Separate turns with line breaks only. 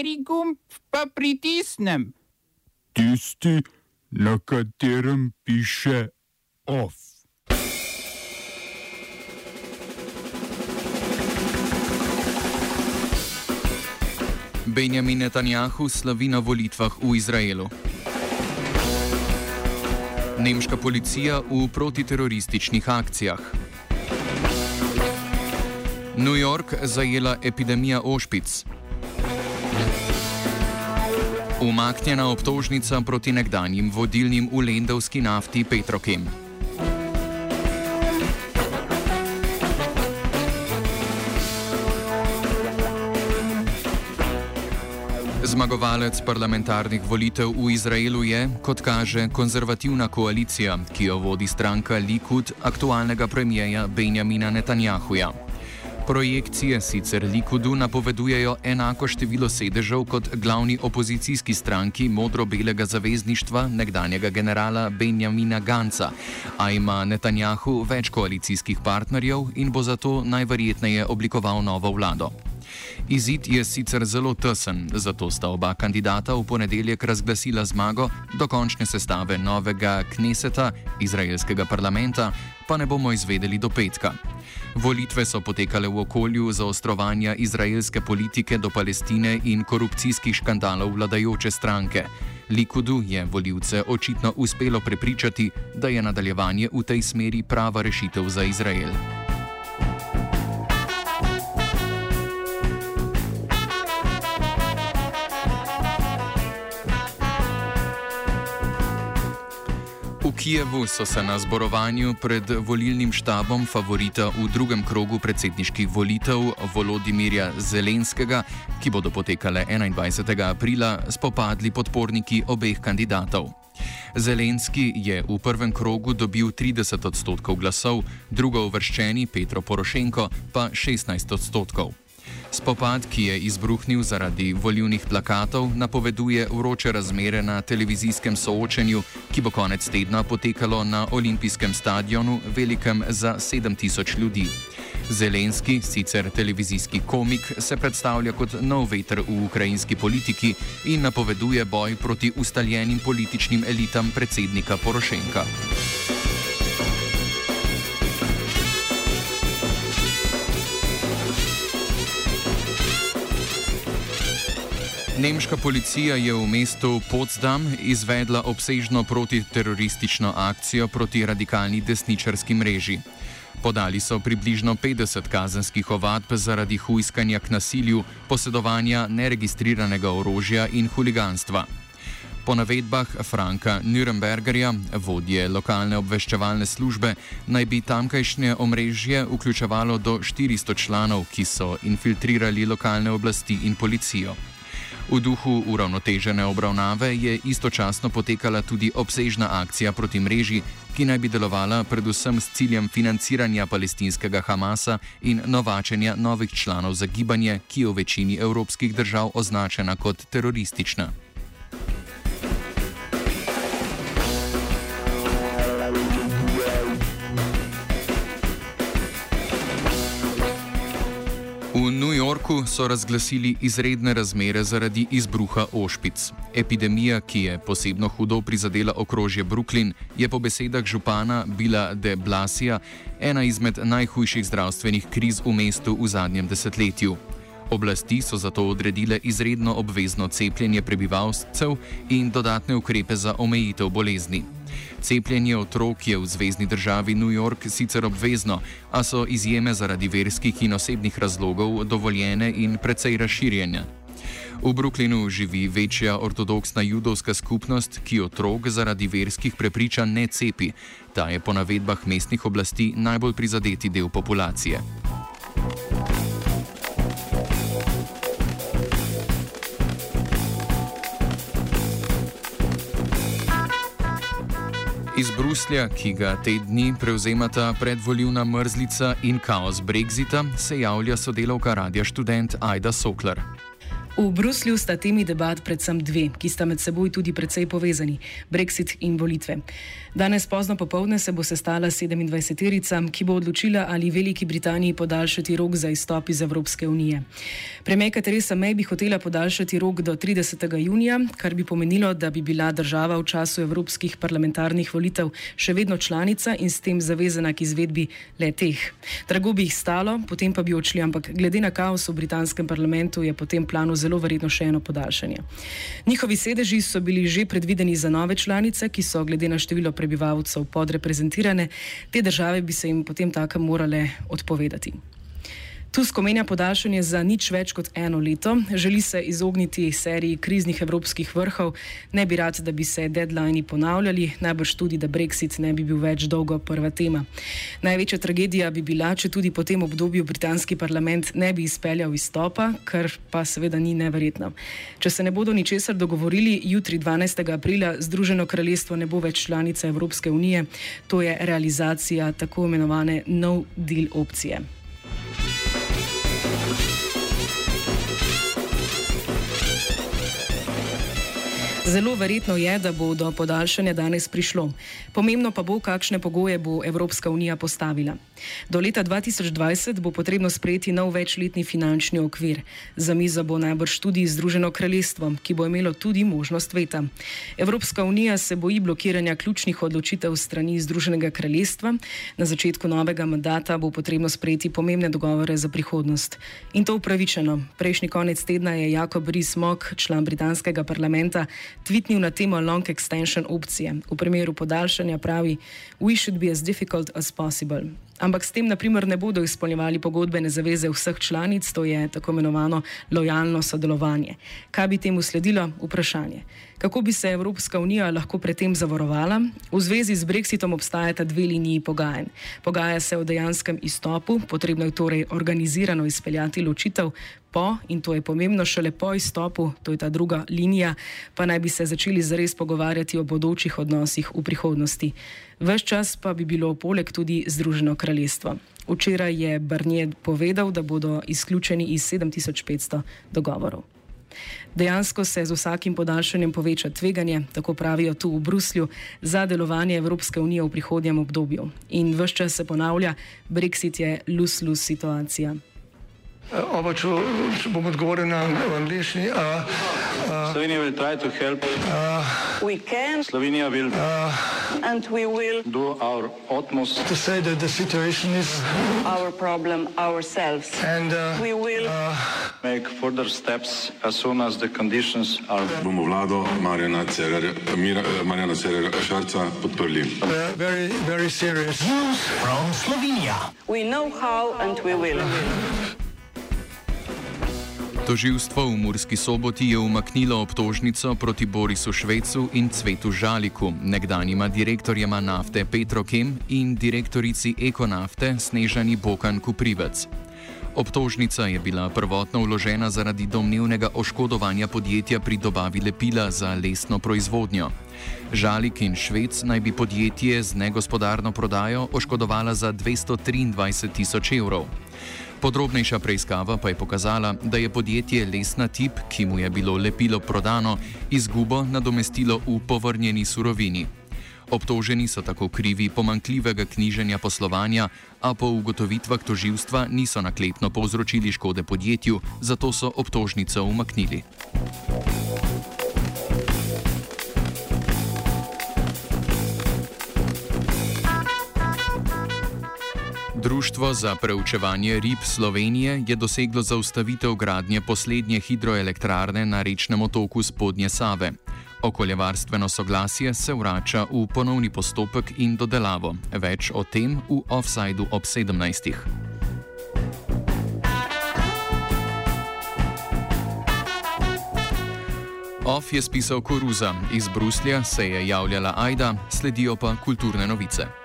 Kateri gumb pa pritisnem?
Tisti, na katerem piše OF.
Benjamin Netanjahu slavi na volitvah v Izraelu. Nemška policija v protiterorističnih akcijah. New York zajela epidemija ošpic. Umaknjena obtožnica proti nekdanjim vodilnim v lendovski nafti Petrokem. Zmagovalec parlamentarnih volitev v Izraelu je, kot kaže, konzervativna koalicija, ki jo vodi stranka Likud aktualnega premijeja Benjamina Netanjahuja. Projekcije sicer Likudu napovedujejo enako število sedežev kot glavni opozicijski stranki modro-belega zavezništva nekdanjega generala Benjamina Ganca, a ima Netanjahu več koalicijskih partnerjev in bo zato najverjetneje oblikoval novo vlado. Izid je sicer zelo tesen, zato sta oba kandidata v ponedeljek razglasila zmago, dokončne sestave novega Kneseta, izraelskega parlamenta, pa ne bomo izvedeli do petka. Volitve so potekale v okolju zaostrovanja izraelske politike do Palestine in korupcijskih škandalov vladajoče stranke. Likudu je voljivce očitno uspelo prepričati, da je nadaljevanje v tej smeri prava rešitev za Izrael. Kijevu so se na zborovanju pred volilnim štabom favorita v drugem krogu predsedniških volitev Volodimirja Zelenskega, ki bodo potekale 21. aprila, spopadli podporniki obeh kandidatov. Zelenski je v prvem krogu dobil 30 odstotkov glasov, drugo uvrščeni Petro Porošenko pa 16 odstotkov. Spopad, ki je izbruhnil zaradi volivnih plakatov, napoveduje vroče razmere na televizijskem soočenju, ki bo konec tedna potekalo na olimpijskem stadionu, velikem za 7000 ljudi. Zelenski, sicer televizijski komik, se predstavlja kot nov veter v ukrajinski politiki in napoveduje boj proti ustaljenim političnim elitam predsednika Porošenka. Nemška policija je v mestu Potsdam izvedla obsežno protiteroristično akcijo proti radikalni desničarski mreži. Podali so približno 50 kazenskih ovadb zaradi huiskanja k nasilju, posedovanja neregistriranega orožja in huliganstva. Po navedbah Franka Nürnbergerja, vodje lokalne obveščevalne službe, naj bi tamkajšnje omrežje vključevalo do 400 članov, ki so infiltrirali lokalne oblasti in policijo. V duhu uravnotežene obravnave je istočasno potekala tudi obsežna akcija proti mreži, ki naj bi delovala predvsem s ciljem financiranja palestinskega Hamasa in novačenja novih članov za gibanje, ki je v večini evropskih držav označena kot teroristična. Yorku so razglasili izredne razmere zaradi izbruha ošpic. Epidemija, ki je posebno hudo prizadela okrožje Brooklyn, je po besedah župana Bila de Blasija ena izmed najhujših zdravstvenih kriz v mestu v zadnjem desetletju. Oblasti so zato odredile izredno obvezno cepljenje prebivalcev in dodatne ukrepe za omejitev bolezni. Cepljenje otrok je v zvezdni državi New York sicer obvezno, a so izjeme zaradi verskih in osebnih razlogov dovoljene in precej razširjene. V Brooklynu živi večja ortodoksna judovska skupnost, ki otrok zaradi verskih prepričanj ne cepi. Ta je po navedbah mestnih oblasti najbolj prizadeti del populacije. Iz Bruslja, ki ga te dni prevzemata predvoljivna mrzlica in kaos Brexita, se javlja sodelavka Radia Student Aida Sokler.
V Bruslju sta temi debat predvsem dve, ki sta med seboj tudi precej povezani: Brexit in volitve. Danes pozno popovdne se bo sestala 27-terica, ki bo odločila, ali Veliki Britaniji podaljšati rok za izstop iz Evropske unije. Premijerka Teresa May bi hotela podaljšati rok do 30. junija, kar bi pomenilo, da bi bila država v času evropskih parlamentarnih volitev še vedno članica in s tem zavezana k izvedbi le teh. Drago bi jih stalo, potem pa bi odšli, ampak glede na kaos v britanskem parlamentu je potem planu zelo verjetno še eno podaljšanje. Njihovi sedeži so bili že predvideni za nove članice, ki so glede na število prebivalcev podreprezentirane, te države bi se jim potem tako morale odpovedati. Tusk omenja podaljšanje za nič več kot eno leto, želi se izogniti seriji kriznih evropskih vrhov, ne bi rad, da bi se deadline ponavljali, najbrž tudi, da Brexit ne bi bil več dolgo prva tema. Največja tragedija bi bila, če tudi po tem obdobju britanski parlament ne bi izpeljal izstopa, kar pa seveda ni neverjetno. Če se ne bodo ničesar dogovorili, jutri 12. aprila Združeno kraljestvo ne bo več članica Evropske unije, to je realizacija tako imenovane no deal opcije. Zelo verjetno je, da bo do podaljšanja danes prišlo. Pomembno pa bo, kakšne pogoje bo Evropska unija postavila. Do leta 2020 bo potrebno sprejeti nov večletni finančni okvir. Za mizo bo najbrž tudi Združeno kraljestvo, ki bo imelo tudi možnost veta. Evropska unija se boji blokiranja ključnih odločitev strani Združenega kraljestva. Na začetku novega mandata bo potrebno sprejeti pomembne dogovore za prihodnost. In to upravičeno. Prejšnji konec tedna je Jakob Rees-Mogg, član britanskega parlamenta, tvitnil na temo long extension opcije. V primeru podaljšanja pravi: We should be as difficult as possible. Ampak s tem, naprimer, ne bodo izpolnjevali pogodbene zaveze vseh članic, to je tako imenovano lojalno sodelovanje. Kaj bi temu sledilo? Vprašanje. Kako bi se Evropska unija lahko pred tem zavarovala? V zvezi z Brexitom obstajata dve liniji pogajanj. Pogaja se o dejanskem izstopu, potrebno je torej organizirano izpeljati ločitev, po, in to je pomembno, šele po izstopu, to je ta druga linija, pa naj bi se začeli zares pogovarjati o bodočih odnosih v prihodnosti. Ves čas pa bi bilo poleg tudi Združeno kraljestvo. Včeraj je Barnier povedal, da bodo izključeni iz 7500 dogovorov. Dejansko se z vsakim podaljšanjem poveča tveganje, tako pravijo tu v Bruslju, za delovanje Evropske unije v prihodnjem obdobju. In vse čas se ponavlja, Brexit je lus-lus situacija.
Oba, če, če bom odgovoril na angliški.
Slovenija bo poskušala pomagati. Slovenija bo naredila naš utmost,
da bo rekla, da je situacija
naš problem, naš sebe. In bomo naredili nadaljnje korake, as soon as the conditions are.
Bomo vlado Marjana Cererera Šarca podprli.
Very, very serious.
From Slovenija.
We know how and we will.
Toživstvo v Murski soboti je umaknilo obtožnico proti Borisu Švecu in Cvetu Žaliku, nekdanjima direktorjema nafte Petrokem in direktorici Ekonafte Snežani Bokan Kuprivec. Obtožnica je bila prvotno vložena zaradi domnevnega oškodovanja podjetja pri dobavi lepila za lesno proizvodnjo. Žalik in Švec naj bi podjetje z negospodarno prodajo oškodovala za 223 tisoč evrov. Podrobnejša preiskava pa je pokazala, da je podjetje Lesna Tip, ki mu je bilo lepilo prodano, izgubo nadomestilo v povrnjeni surovini. Obtoženi so tako krivi pomankljivega knjiženja poslovanja, a po ugotovitvah toživstva niso naklepno povzročili škode podjetju, zato so obtožnico umaknili. Društvo za preučevanje rib Slovenije je doseglo zaustavitev gradnje poslednje hidroelektrarne na rečnem otoku Spodnje Save. Okoljevarstveno soglasje se vrača v ponovni postopek in dodelavo. Več o tem v offsajdu ob 17. Off je spisal Koruza, iz Bruslja se je javljala Aida, sledijo pa kulturne novice.